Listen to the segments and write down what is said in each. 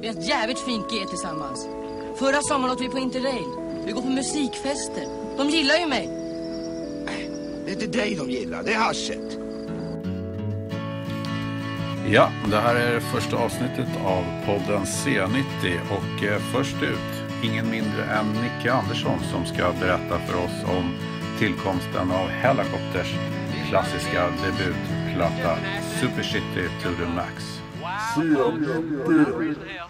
Vi har ett jävligt fint G tillsammans. Förra sommaren åkte vi på Interrail. Vi går på musikfester. De gillar ju mig. Det är inte dig de gillar, det är haschet. Ja, det här är första avsnittet av podden C90 och eh, först ut ingen mindre än Nicke Andersson som ska berätta för oss om tillkomsten av Hellacopters klassiska debutplatta Super City to the Max. sea, sea, sea,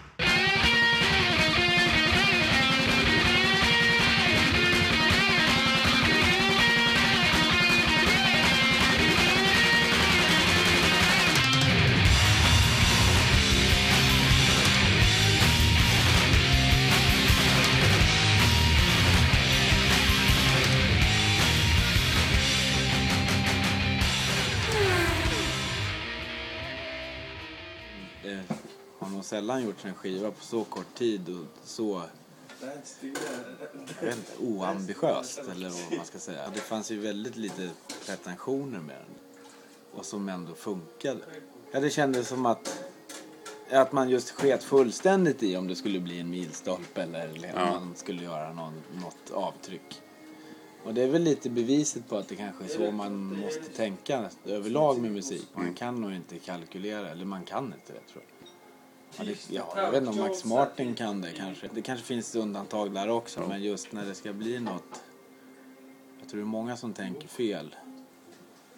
Det har nog sällan gjorts en skiva på så kort tid och så inte, oambitiöst eller vad man ska säga. Det fanns ju väldigt lite pretensioner med den. Och som ändå funkade. Ja, det kändes som att, att man just sket fullständigt i om det skulle bli en milstolpe eller om Ja. man skulle göra någon, något avtryck. Och det är väl lite beviset på att det kanske är så man måste tänka överlag med musik. Man kan nog inte kalkylera, eller man kan inte det tror jag. Ja, det, ja, jag vet inte om Max Martin kan det kanske. Det kanske finns undantag där också. Men just när det ska bli något. Jag tror det är många som tänker fel.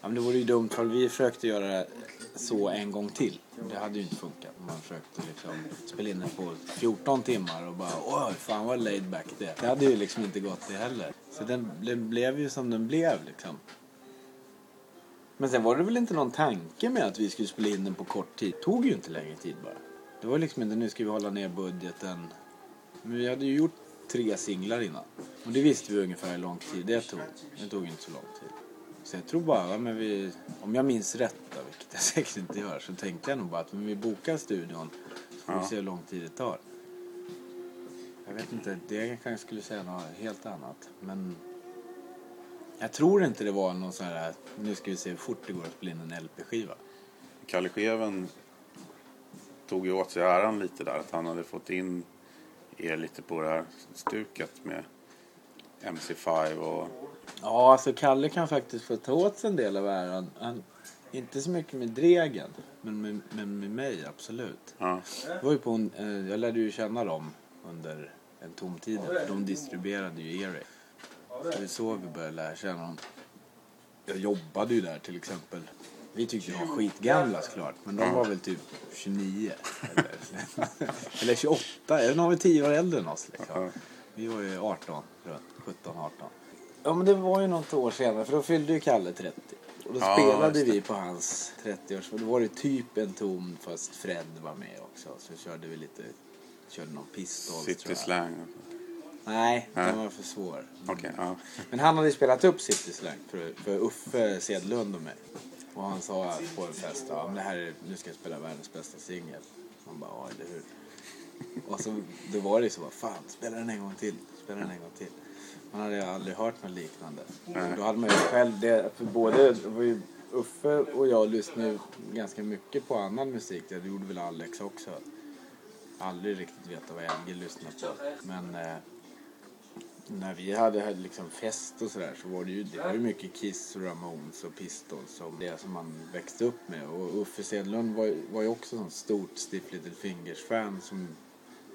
Ja, men det vore ju dumt för vi försökte göra det så en gång till. Det hade ju inte funkat. Man försökte liksom spela in det på 14 timmar och bara åh fan vad laid back det. Det hade ju liksom inte gått det heller. Så den, den blev ju som den blev liksom. Men sen var det väl inte någon tanke med att vi skulle spela in den på kort tid. Det tog ju inte längre tid bara. Det var liksom inte nu ska vi hålla ner budgeten. Men vi hade ju gjort tre singlar innan. Och det visste vi ungefär hur lång tid det tog. Det tog inte så lång tid. Så jag tror bara, men vi, om jag minns rätt då, vilket jag säkert inte gör, så tänkte jag nog bara att men vi bokar studion så får vi Ja. se hur lång tid det tar. Jag vet inte, det kanske skulle säga något helt annat. Men jag tror inte det var någon sån här, nu ska vi se hur fort det går att spela in en LP-skiva. Kalle Scheven tog ju åt sig äran lite där att han hade fått in er lite på det här stuket med MC5 och Ja, alltså Kalle kan faktiskt få ta åt sig en del av äran. Han, inte så mycket med Dregen, men med, men med mig absolut. ja, Det var ju på en, eh, jag lärde ju känna dem under en tom tid. De distribuerade ju Earache. Så det är så vi började lära känna dem. Jag jobbade ju där till exempel. Vi tyckte de var skitgamla såklart, men de var väl typ 29. Eller, eller 28, eller de var 10 år äldre än oss. Liksom. Vi var ju 18, runt 17, 18. Ja men det var ju något år senare, för då fyllde ju Kalle 30. Och då Ja, spelade vi på hans 30-års... Då var det typ en ton fast Fred var med också. Så körde vi lite... Körde någon pistols City. Slang. Nej, Nej. den var för svår. Okej, ja. Men han hade spelat upp City Slang för, för Uffe Sedlund och mig. Och han sa på en fest, ja men det här är, nu ska jag spela världens bästa singel. Man bara, ja eller hur. Och så då var det så, bara, fan spela den en gång till, spela den en gång till. Man hade ju aldrig hört något liknande. Nej. Då hade man ju själv det, för både, Uffe och jag lyssnade ganska mycket på annan musik. Det gjorde väl Alex också. Aldrig riktigt veta vad Elge lyssnade på. Men eh, när vi hade, liksom fest och sådär så var det ju, det var ju mycket Kiss och Ramones och Pistols som det som man växte upp med. Och Uffe Sedlund var, var ju också sån stort Stiff Little Fingers-fan som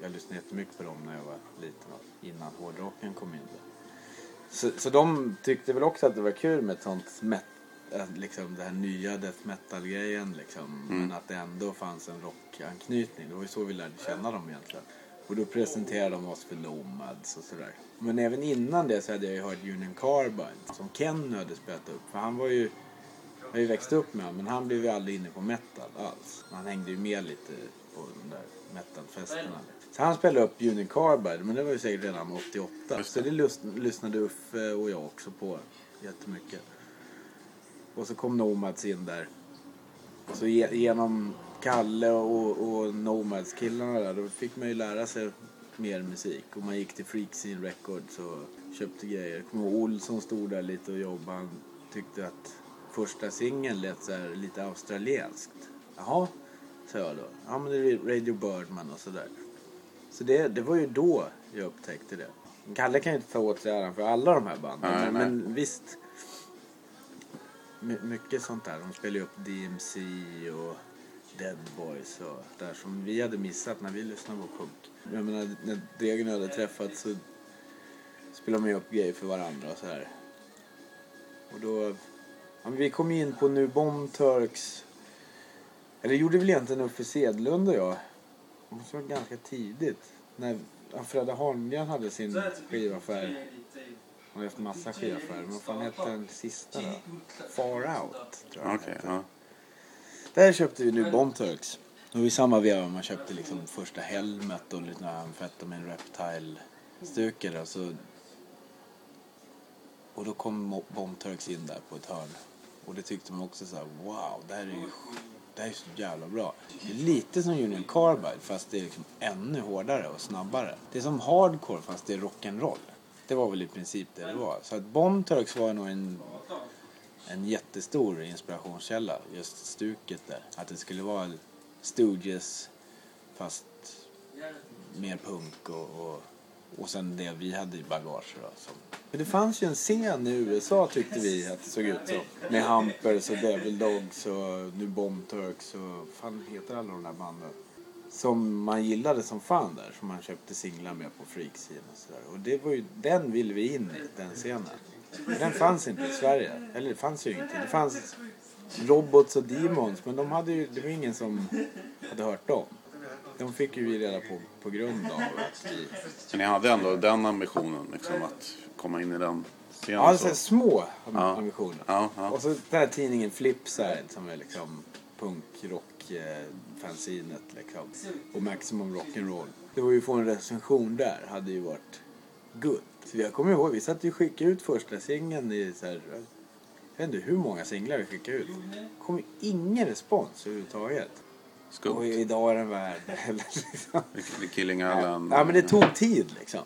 jag lyssnade jättemycket på dem när jag var liten innan hårdrocken kom in. Då. Så, så de tyckte väl också att det var kul med ett sånt met, liksom det här nya death metal-grejen liksom. Men att det ändå fanns en rockanknytning. Det var ju så vi lärde känna dem egentligen. Och då presenterade de oss för Lomads och sådär. Men även innan det så hade jag ju hört Union Carbine som Ken hade spelat upp. För han var ju, jag har ju växt upp med honom men han blev ju aldrig inne på metal alls. Han hängde ju med lite på de där metalfesterna. Så han spelade upp Union Carbide men det var ju säkert redan 88. Så det lys- lyssnade Uffe och jag också på jättemycket. Och så kom Nomads in där. Och så ge- genom Kalle och, och Nomads-killarna där, då fick man ju lära sig mer musik. Och man gick till Freak Scene Records och köpte grejer. Jag kommer ihåg Olsson stod där lite och jobbade. Han tyckte att första singeln lät så här lite australienskt. Jaha, sa jag då. Ja men det är Radio Birdman och sådär. Så det, det var ju då jag upptäckte det. Kalle kan ju inte ta åt sig äran för alla de här banden. Nej, men, nej. men visst. My, mycket sånt där. De spelar ju upp DMC och Dead Boys och där som vi hade missat när vi lyssnade på punk. Jag menar, när Dregen hade träffats så spelade de ju upp grejer för varandra och så här. Och då... Ja, vi kom in på Nu Bomb Turks. Eller gjorde väl egentligen Uffe Sedlund och jag. Det måste vara ganska tidigt. När Fredde Holmgren hade sin skivaffär. Han har haft massa skivaffärer. Men vad fan hette den sista då? Far Out, tror jag hette. ja. Där köpte vi nu Bomb Turks. Det var i samma veva man köpte liksom första Helmet och lite Amfetamin Reptile-stuket. Och, så... och då kom Bomb Turks in där på ett hörn. Och det tyckte man också så här: wow, det här är ju det här är så jävla bra. Det är lite som Union Carbide fast det är liksom ännu hårdare och snabbare. Det är som hardcore fast det är rock'n'roll. Det var väl i princip det det var. Så att Bomb Turks var nog en en jättestor inspirationskälla, just stuket där. Att det skulle vara Stooges fast mer punk och, och, och sen det vi hade i bagage. Då, som. Men det fanns ju en scen i USA tyckte vi att det såg ut som. Med Hampers och Devil Dogs och nu Bomb Turks och fan heter alla de där banden. Som man gillade som fan där, som man köpte singlar med på Freaksidan och sådär. Och det var ju, den ville vi in i, den scenen. Men den fanns inte i Sverige. Eller det fanns ju ingenting. Det fanns Robots och Demons men de hade ju, det var ingen som hade hört dem. De fick ju vi reda på på grund av att vi... Så ni hade ändå den ambitionen liksom att komma in i den scenen? Ja, alltså så. små ambitioner. Ja, ja. Och så den här tidningen Flipside som är liksom punkrock eh, liksom. Och Maximum Rock'n'Roll. Det var ju att få en recension där hade ju varit good. Så jag kommer ihåg, vi satt ju och skickade ut första singeln i så här, jag vet inte hur många singlar vi skickade ut. Det kom ingen respons överhuvudtaget. Och Skumt. idag är den värd. liksom. Killing Allen. Ja men det tog tid liksom.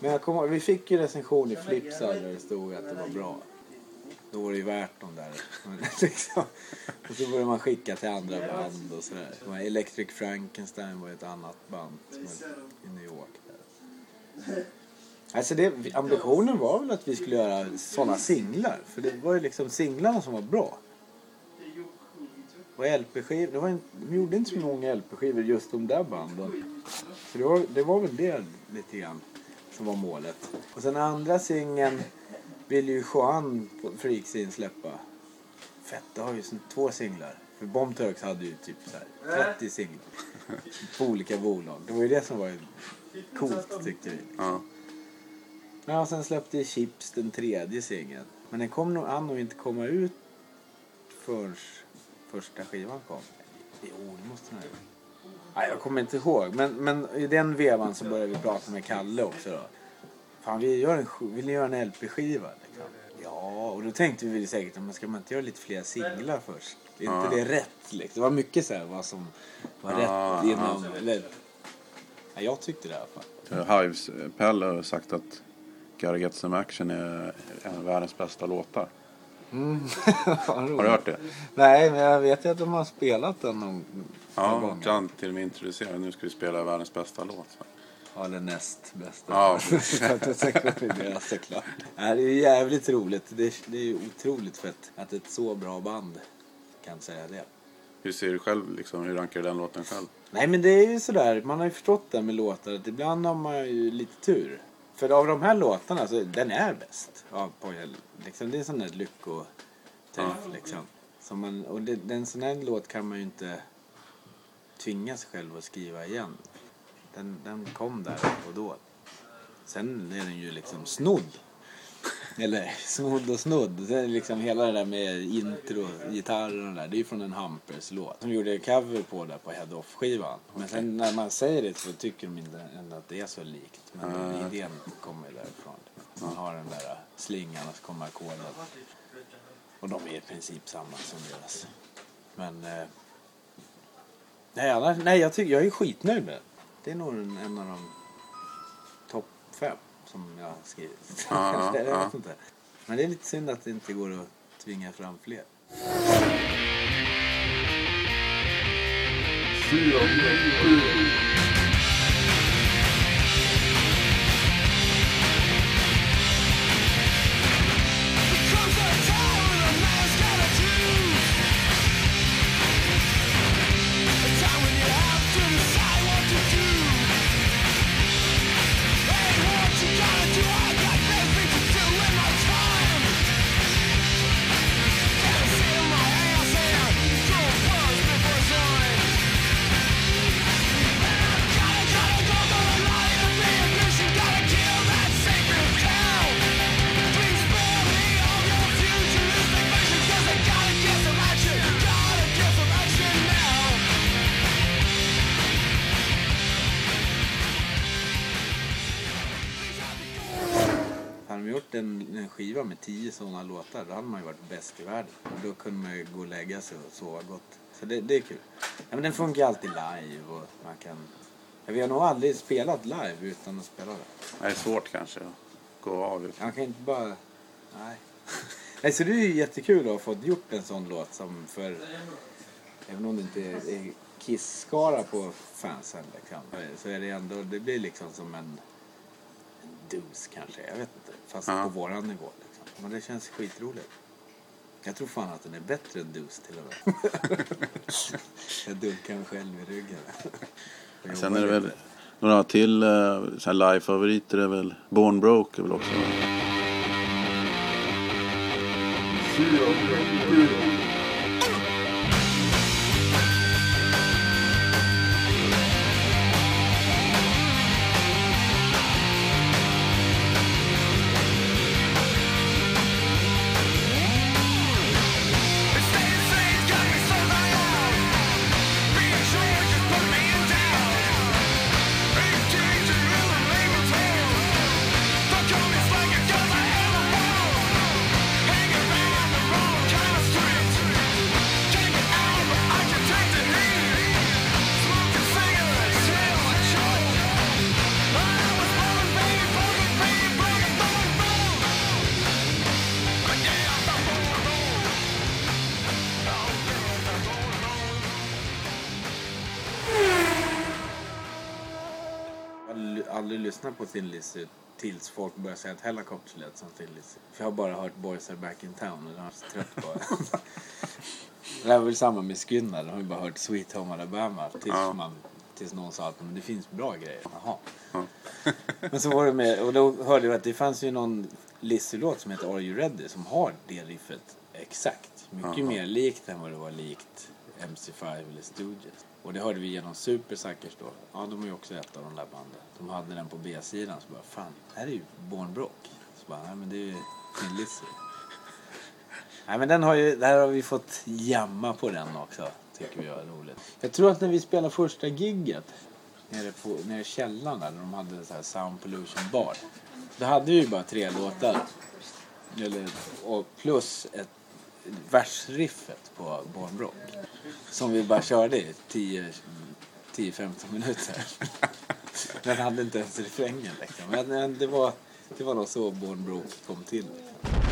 Men jag kommer vi fick ju recension i Flipside där det stod att det var bra. Då var det ju värt de där. Liksom. Och så började man skicka till andra band och sådär. Electric Frankenstein var ett annat band i New York. Där. Alltså det, ambitionen var väl att vi skulle göra sådana singlar. För det var ju liksom singlarna som var bra. Och LP-skivor, det var en, de gjorde inte så många LP-skivor just de där banden. Så det var, det var väl det lite grann som var målet. Och sen andra singeln vill ju Johan på Freaksin släppa. Fett, det har ju två singlar. För Bomb Turks hade ju typ så här 30 singlar. På olika bolag. Det var ju det som var coolt tyckte vi. Ja. Ja, och sen släppte Chips den tredje singeln. Men den kom nog an att inte komma ut förrän första skivan kom. Jo, det måste den ha gjort. Nej, jag kommer inte ihåg. Men, men i den vevan så började vi prata med Kalle också då. Fan, vi gör en, vill göra en LP-skiva? Liksom. Ja, och då tänkte vi säkert, men ska man inte göra lite fler singlar först? Är inte Ja. det rätt? Liksom? Det var mycket så här vad som var Ja, rätt inom... ja. Eller, ja, jag tyckte det i alla fall. Hives eh, Pelle har sagt att Gotta Get Some Action är en av världens bästa låtar. Har du hört det? Nej, men jag vet ju att de har spelat den någon Ja, gånger. han till och med introducerade. Nu ska vi spela världens bästa låt. Så. Ja, eller näst bästa. Ja, det är jävligt roligt. Det är, det är ju otroligt fett att ett så bra band kan säga det. Hur ser du själv, liksom, hur rankar du den låten själv? Nej, men det är ju sådär. Man har ju förstått det med låtar att ibland har man ju lite tur. För av de här låtarna så den är bäst. Ja, på, liksom, det är en sån där lyckoträff liksom. Som man, och det, den sån här låt kan man ju inte tvinga sig själv att skriva igen. Den, den kom där och då. Sen är den ju liksom snodd. Eller snodd och snodd. Det är liksom hela det där med intro, gitarren och där. Det är ju från en Hampers-låt. De gjorde cover på där på Head Off-skivan. Men sen när man säger det så tycker de inte ändå att det är så likt. Men Ah. idén kommer ju därifrån. Man har den där slingan och så kommer ackorden. Och de är i princip samma som deras. Men... Eh, nej, annars, nej jag, tycker, jag är skitnöjd med den. Det är nog en, en av de topp fem som jag har skrivit. Ja, ja, jag ja. vet inte. Men det är lite synd att det inte går att tvinga fram fler. gjort sådana låtar då hade man ju varit bäst i världen. Och då kunde man ju gå och lägga sig och sova gott. Så det, det är kul. Ja, men den funkar alltid live och man kan... Ja, vi har nog aldrig spelat live utan att spela det. Det är svårt kanske att gå av. Man kan inte bara... Nej. Nej, så det är ju jättekul att ha fått gjort en sån låt som för... Även om det inte är, Kiss-skara på fansen liksom, så är det ändå... Det blir liksom som en... Dus kanske, jag vet inte. Fast Ja. på våran nivå. Men det känns skitroligt. Jag tror fan att den är bättre än dus till och med. jag dunkar mig själv i ryggen. Jag Sen är det väl några till eh, så här live-favoriter är väl Born Broke är väl också. Lyssnat på Thin Lizzy tills folk började säga att Hellacopters lät som Thin Lizzy. För jag har bara hört Boys Are Back In Town och jag är så trött på det. Det här var väl samma med Skynyrd. De har ju bara hört Sweet Home Alabama tills, Ja. man, tills någon sa att men det finns bra grejer. Jaha. Ja. Men så var det med, och då hörde jag att det fanns ju någon Lizzy-låt som heter Are You Ready som har det riffet exakt. Mycket Jaha. mer likt än vad det var likt MC5 eller Stooges. Och det hörde vi genom Supersuckers då. Ja, de är ju också ett av de där banden. De hade den på B-sidan så bara, fan, här är ju Born Brock. Så bara, nej men det är ju Thin Lizzy. Nej men den har ju, där har vi fått jamma på den också. Tycker vi är roligt. Jag tror att när vi spelade första gigget nere, på, nere i källaren där, när de hade så här Sound Pollution Bar. Då hade vi ju bara tre låtar. Eller, och plus ett versriffet på Born Rock. Som vi bara körde i 10-15 minuter. Den hade inte ens refrängen liksom. Men men det var, det var nog så Born Broke kom till. Liksom.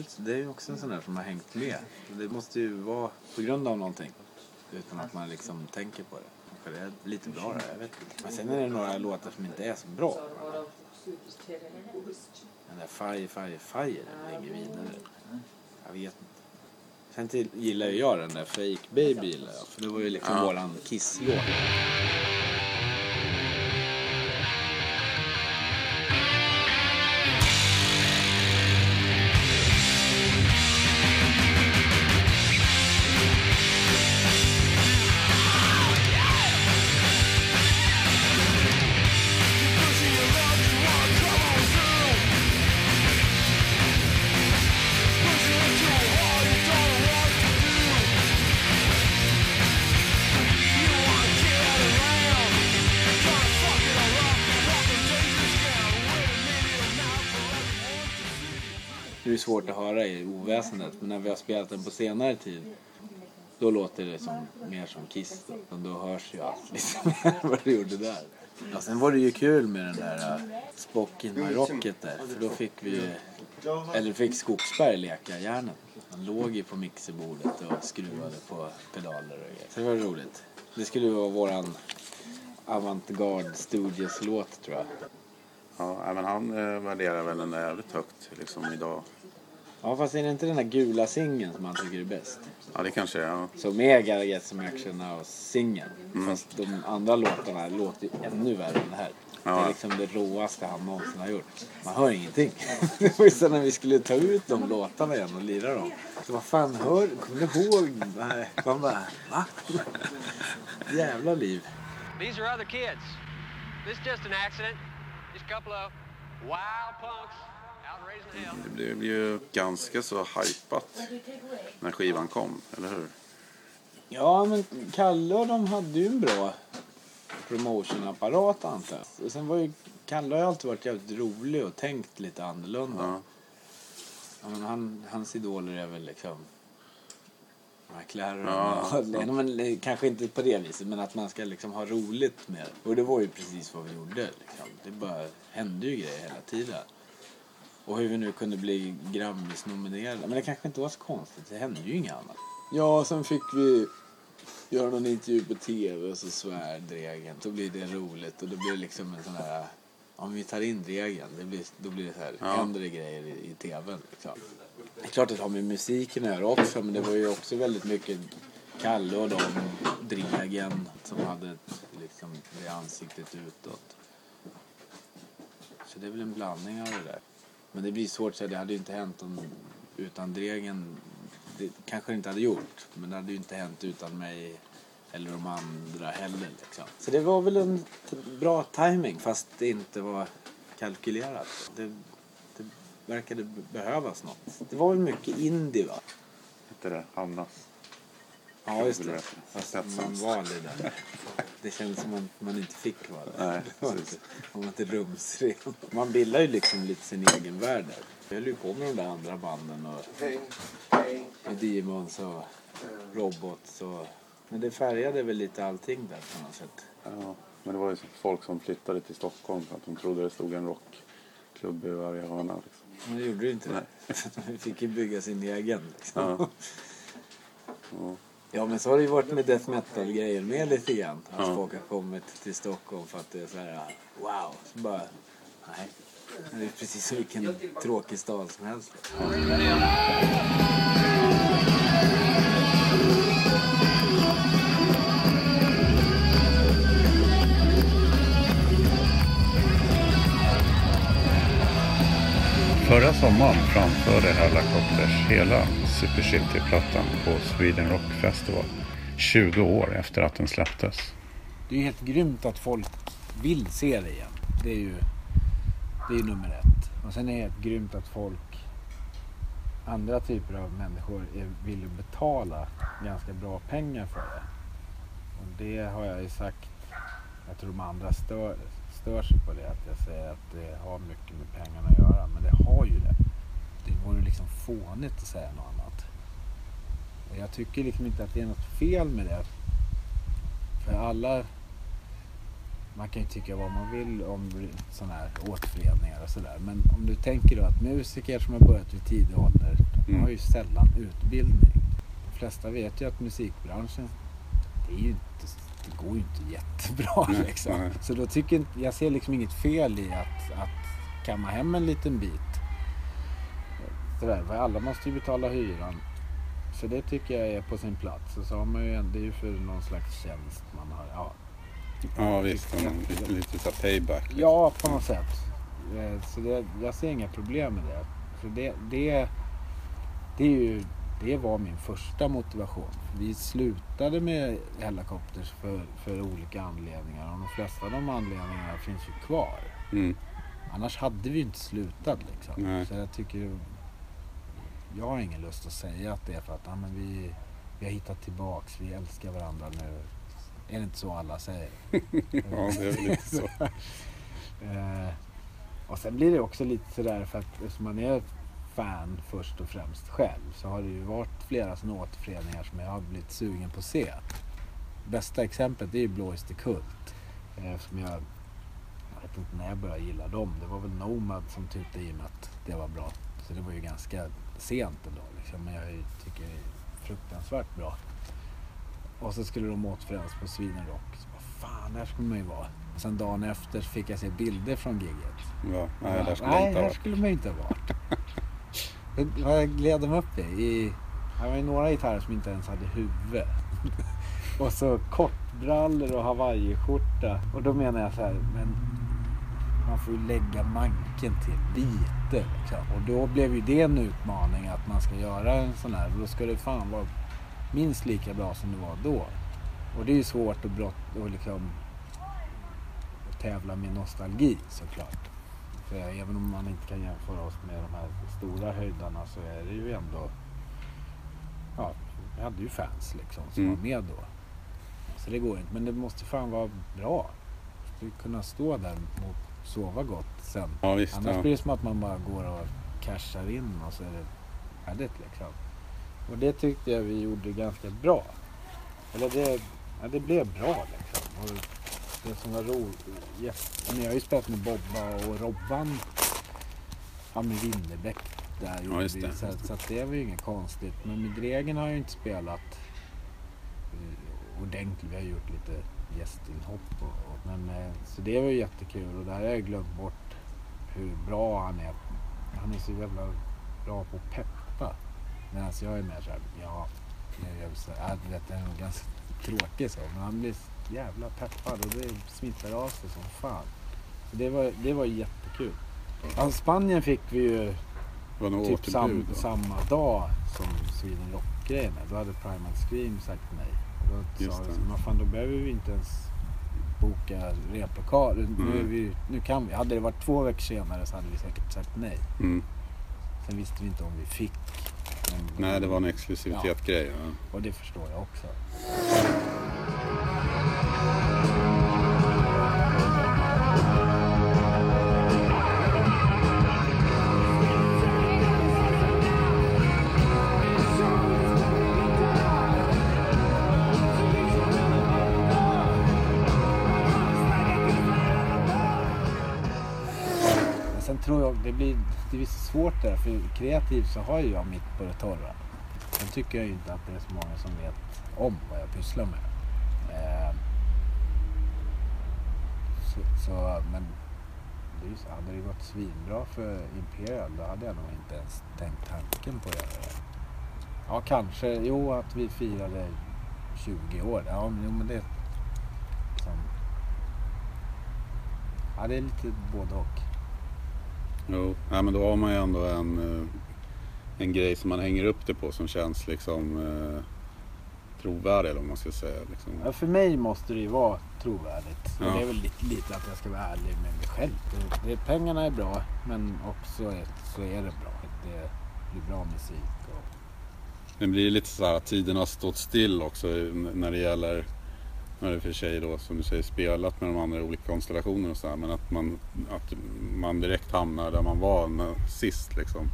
Väl, det är ju också en sån där som har hängt med. Det måste ju vara på grund av någonting. Utan att man liksom tänker på det. För det är lite bra det, jag vet inte. Men sen är det några låtar som inte är så bra. Den där Fire, Fire, Fire den ligger vidare. Jag vet inte. Sen till, gillar ju jag den där Fake Baby gillar jag. För det var ju liksom Ja. våran Kiss-låt. Svårt att höra i oväsendet men när vi har spelat den på senare tid då låter det som, mer som Kiss då. Och då hörs ju allt liksom vad det gjorde där. Ja, sen var det ju kul med den där uh, Spock in my rocket där. För då fick vi, eller fick Skogsberg leka järnet. Han låg ju på mixerbordet och skruvade på pedaler och grejer. Så det var roligt. Det skulle ju vara våran avantgarde Studios-låt tror jag. Ja, men han eh, värderar väl den jävligt högt liksom idag. Ja fast är det inte den där gula singeln som han tycker är bäst? Ja, det kanske är. Ja. Som är Get Some Action Now-singeln. Mm. Fast de andra låtarna låter ju ännu värre än det här. Det Ja. är liksom det råaste han någonsin har gjort. Man hör ingenting. det var ju så när vi skulle ta ut de låtarna igen och lira dem. Så vad fan, hör, kommer du ihåg? Man bara, va? Jävla liv. These are other kids. This is just an accident. Just a couple of wild punks. Det blev ju ganska så hypat när skivan kom, eller hur? Ja, men Kalle och de hade ju en bra promotionapparat antar jag. Sen var ju, Kalle har ju alltid varit jävligt rolig och tänkt lite annorlunda. Ja. Ja, men han, hans idoler är väl liksom McLaren Ja. och men kanske inte på det viset men att man ska liksom ha roligt med det. Och det var ju precis vad vi gjorde liksom. Det bara hände ju grejer hela tiden. Och hur vi nu kunde bli Grammis-nominerade. Men det kanske inte var så konstigt, det hände ju inget annat. Ja, sen fick vi göra någon intervju på tv och så svär Dregen. Då blir det roligt och då blir det liksom en sån här... Om vi tar in Dregen, det blir, då blir det så här, Ja. händer det grejer i, i tvn. Liksom. Det är klart att det har med musiken att göra också, men det var ju också väldigt mycket Kalle och de, Dregen, som hade ett, liksom, det ansiktet utåt. Så det är väl en blandning av det där. Men det blir svårt att säga, det hade ju inte hänt om, utan Dregen. Det kanske det inte hade gjort, men det hade ju inte hänt utan mig eller de andra heller. Liksom. Så det var väl en bra timing fast det inte var kalkylerat. Det, det verkade behövas något. Det var väl mycket indie va? Hette det Hannas? Ja just det. Fast man var det där. Det kändes som att man inte fick vara där. Nej, Det var inte- Man var inte rumsren. Man bildar ju liksom lite sin egen värld där. Jag höll ju på med de där andra banden och, och Demons och Robots och... Men det färgade väl lite allting där på något sätt. Ja, men det var ju så folk som flyttade till Stockholm för att de trodde det stod en rockklubb i varje hörna. Liksom. Men det gjorde det inte det. Vi fick ju bygga sin egen liksom. Ja. Ja. Ja men så har det ju varit med death metal-grejer med lite grann. Att Ja. folk har kommit till Stockholm för att det är så här wow. Så bara, nej. Det är precis som vilken tråkig stad som helst. Förra sommaren framförde Hellacopters hela Super plattan på Sweden Rock Festival. 20 år efter att den släpptes. Det är ju helt grymt att folk vill se det igen. Det är ju, det är ju nummer ett. Och sen är det helt grymt att folk, andra typer av människor, är, vill betala ganska bra pengar för det. Och det har jag ju sagt, jag tror de andra stör, stör sig på det, att jag säger att det har mycket med pengarna att göra. Men det har ju det. Det vore liksom fånigt att säga något annat. Och jag tycker liksom inte att det är något fel med det. För alla, man kan ju tycka vad man vill om sådana här återföreningar och sådär. Men om du tänker då att musiker som har börjat vid tidig ålder, de Mm. har ju sällan utbildning. De flesta vet ju att musikbranschen, det, är ju inte, det går ju inte jättebra liksom. Så då tycker inte- jag ser liksom inget fel i att, att kamma hem en liten bit. Sådär, för alla måste ju betala hyran. Så det tycker jag är på sin plats. Och så har man ju, det är ju för någon slags tjänst man har. Ja, Ja visst, lite, lite så payback. liksom. Ja, på något sätt. Eh, Så det, jag ser inga problem med det. För det, det, det, är ju, det var min första motivation. Vi slutade med Hellacopters för, för olika anledningar. Och de flesta av de anledningarna finns ju kvar. Mm. Annars hade vi ju inte slutat liksom. Nej. Så jag tycker... Jag har ingen lust att säga att det är för att ja, men vi, vi har hittat tillbaks, vi älskar varandra nu. Är det inte så alla säger? Ja, det är väl lite så. Eh, och sen blir det också lite sådär för att eftersom man är fan först och främst själv så har det ju varit flera sådana återföreningar som jag har blivit sugen på att se. Bästa exemplet är ju Blå the Kult. Eh, som jag jag vet inte när jag började gilla dem. Det var väl Nomad som tyckte i mig att det var bra. Så det var ju ganska sent ändå liksom. Men jag tycker det är fruktansvärt bra. Och så skulle de återförenas på Sweden Rock. Så vad fan, där skulle man ju vara. Och sen dagen efter fick jag se bilder från giget. Ja, nej, där skulle Nej, varit. skulle man ju inte ha varit. Vad jag gled dem upp i. i det var ju några gitarrer som inte ens hade huvud. och så kortbrallor och hawaiiskjorta. Och då menar jag så här, men man får ju lägga manken till lite. Liksom. Och då blev ju det en utmaning att man ska göra en sån här. Då ska det fan vara minst lika bra som det var då. Och det är ju svårt att brott, och liksom, att tävla med nostalgi såklart. För även om man inte kan jämföra oss med de här stora höjdarna så är det ju ändå... Ja, vi hade ju fans liksom som Mm. var med då. Så det går inte. Men det måste fan vara bra. Ju kunna stå där och sova gott sen. Ja, visst. Annars Ja. blir det som att man bara går och cashar in och så är det färdigt liksom. Och det tyckte jag vi gjorde ganska bra. Eller det, ja, det blev bra liksom. Och det som var roligt, ja, men jag har ju spelat med Bobba och Robban. Ja med Winnerbäck där gjorde just vi. Så, så det var ju inget konstigt. Men med Dregen har jag ju inte spelat eh, ordentligt. Vi har gjort lite gästinhopp. Och, och, men, eh, så det var ju jättekul och där har jag glömt bort hur bra han är. Han är så jävla bra på att peppa. Medan jag är mer såhär, ja, jag gör så här, du vet, det är nog ganska tråkig så. Men han blir så jävla peppad och det smittar av sig som fan. Så det var, det var jättekul. Ja, Spanien fick vi ju typ sam, samma dag som Sweden Rock-grejen. Då hade Primal Scream sagt nej. Då Just sa vi, men fan då behöver vi inte ens boka replokal. Nu, Mm. vi, nu kan vi. Hade det varit två veckor senare så hade vi säkert sagt nej. Mm. Sen visste vi inte om vi fick. Men, Nej, det var en exklusivitet-grej. Ja. Och det förstår jag också. Det blir, det blir svårt där. För kreativt så har ju jag mitt på det torra. Sen tycker jag ju inte att det är så många som vet om vad jag pysslar med. Eh, så, så, men det är ju så, hade det gått svinbra för Imperial då hade jag nog inte ens tänkt tanken på att göra det. Ja, kanske. Jo, att vi firade 20 år. Ja, men, jo, men det... Som, ja, det är lite både och. Jo, ja, men då har man ju ändå en, eh, en grej som man hänger upp det på som känns liksom eh, trovärdig eller vad man ska säga. Liksom. Ja, för mig måste det ju vara trovärdigt. Ja. Det är väl lite, lite att jag ska vara ärlig med mig själv. Det, det, pengarna är bra, men också är, så är det bra. Det blir bra musik. Och, Det blir lite så här att tiden har stått still också n- när det gäller har i och för sig då som du säger spelat med de andra i olika konstellationer och så här, men att man, att man direkt hamnar där man var när, sist liksom.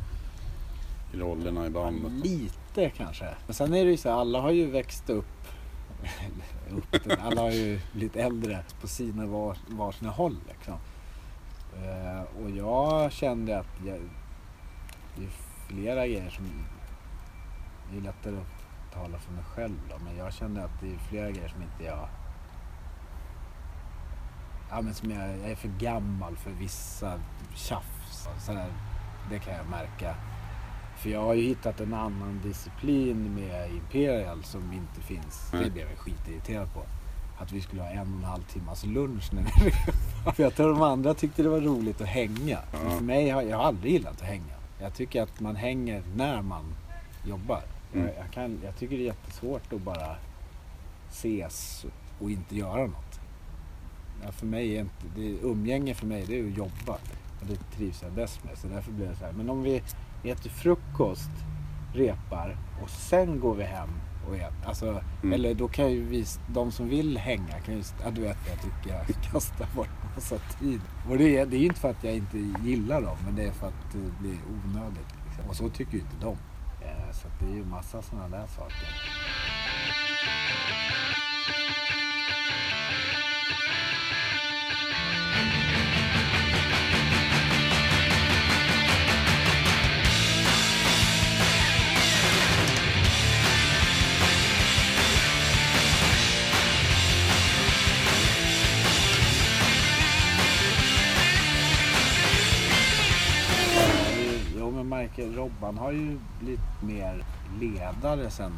I rollerna i bandet. lite kanske. Men sen är det ju så här, alla har ju växt upp. upp alla har ju blivit äldre på sina var, varsina håll. Liksom. Eh, och jag kände att jag, det är flera grejer som... Det är lättare att tala för mig själv då, men jag kände att det är flera grejer som inte jag... Ja, men som jag, jag är för gammal för vissa tjafs. Så här, det kan jag märka. För jag har ju hittat en annan disciplin med Imperial som inte finns. Det Nej. blev jag skitirriterad på. Att vi skulle ha en och en halv timmas lunch när vi. För jag tror de andra tyckte det var roligt att hänga. Men för mig jag har aldrig gillat att hänga. Jag tycker att man hänger när man jobbar. Mm. Jag, kan, jag tycker det är jättesvårt att bara ses och inte göra något. Ja, för mig är inte, det, umgänge för mig det är att jobba. Och det trivs jag bäst med. Så därför blir det så här. Men om vi äter frukost, repar och sen går vi hem och äter. Alltså, Mm. Eller då kan ju vi, de som vill hänga, kan ju, ja, du vet jag tycker jag kastar bort massa tid. Och det är, det är ju inte för att jag inte gillar dem, men det är för att det blir onödigt. Liksom. Och så tycker ju inte de. Eh, så det är ju massa sådana där saker. Märker Robban har ju blivit mer ledare sen.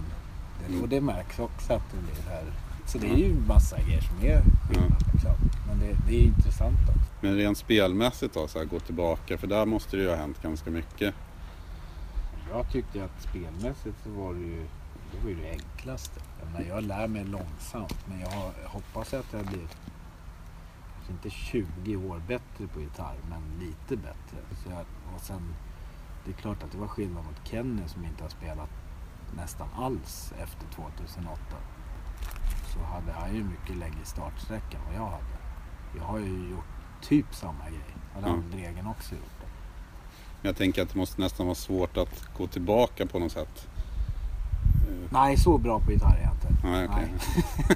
Mm. Och det märks också att det blir här. Så det är ju massa grejer som är skillnad. Liksom. Men det, det är intressant också. Men rent spelmässigt då, så här, gå tillbaka, för där måste det ju ha hänt ganska mycket. Jag tyckte att spelmässigt så var det ju det, var ju det enklaste. Jag, menar, jag lär mig långsamt men jag hoppas att jag blir inte 20 år bättre på gitarr men lite bättre. Så jag, och sen, det är klart att det var skillnad mot Kenny som inte har spelat nästan alls efter 2008. Så hade han ju mycket längre startsträcka än vad jag hade. Jag har ju gjort typ samma grej. Hade Ja. han Dregen också gjort det. Jag tänker att det måste nästan vara svårt att gå tillbaka på något sätt. Nej, så bra på gitarr är jag inte. Nej, okej.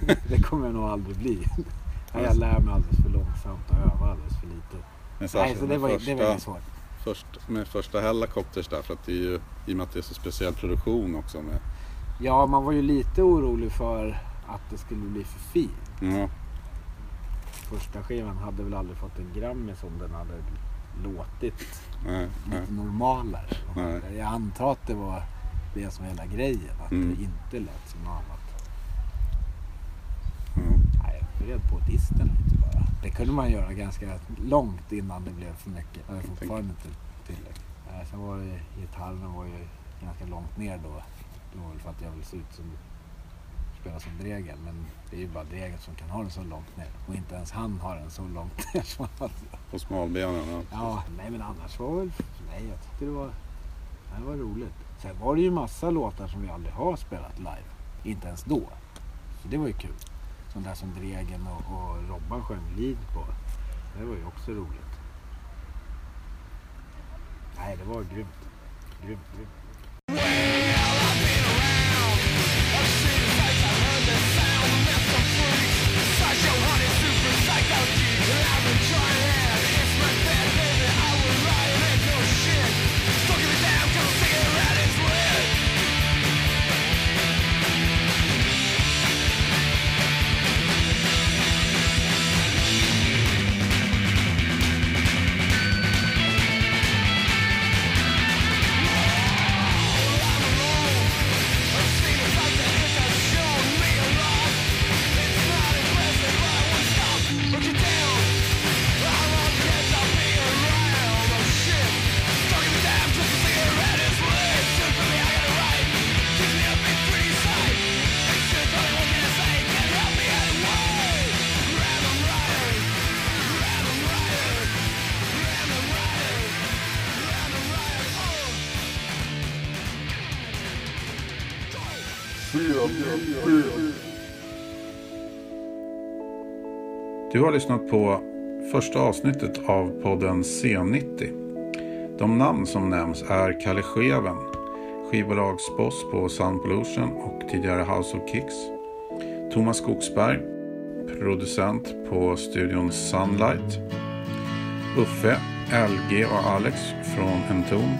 Nej. det kommer jag nog aldrig bli. Jag lär mig alldeles för långsamt och övar alldeles för lite. Men Nej, så det var, det första, var inget svårt. Först, med första Hellacopters där, för att det är ju, i och med att det är så speciell produktion också med. Ja, man var ju lite orolig för att det skulle bli för fint. Ja, Första skivan hade väl aldrig fått en Grammis om den hade låtit nej, nej. lite normalare. Nej. Jag antar att det var det som var hela grejen. Att Mm. det inte lät som något annat. Ja. Vred på disten lite bara. Det kunde man göra ganska långt innan det blev för mycket. Jag är fortfarande inte tillräckligt. Sen var det, gitarren var ju ganska långt ner då. Det var väl för att jag vill se ut som spela som Dregen. Men det är ju bara Dregen som kan ha den så långt ner. Och inte ens han har den så långt ner som han På smalbenen. Ja. Ja, nej men annars var väl... Nej, jag tyckte det var... Det var roligt. Sen var det ju massa låtar som vi aldrig har spelat live. Inte ens då. Så det var ju kul. Sån där som Dregen och, och Robban sjöng lead på. Det var ju också roligt. Nej, det var grymt. Grymt, grymt. Du har lyssnat på första avsnittet av podden C90. De namn som nämns är Kalle Scheven, skivbolagsboss på Sound Pollution och tidigare House of Kicks. Thomas Skogsberg, producent på studion Sunlight. Uffe, LG och Alex från Enton.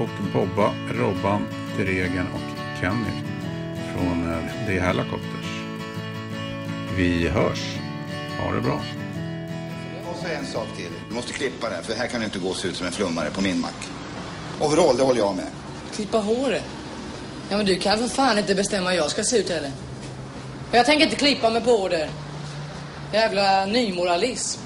Och Bobba, Robban, Dregen och Kenny från eh, The Helicopters. Vi hörs. Ha det bra. Och så en sak till. Du måste klippa det, för här kan du inte gå och se ut som en flummare på min mack. Overall, det håller jag med. Klippa håret? Ja, men du kan för fan inte bestämma hur jag ska se ut heller. Och jag tänker inte klippa mig på det. Jävla nymoralism.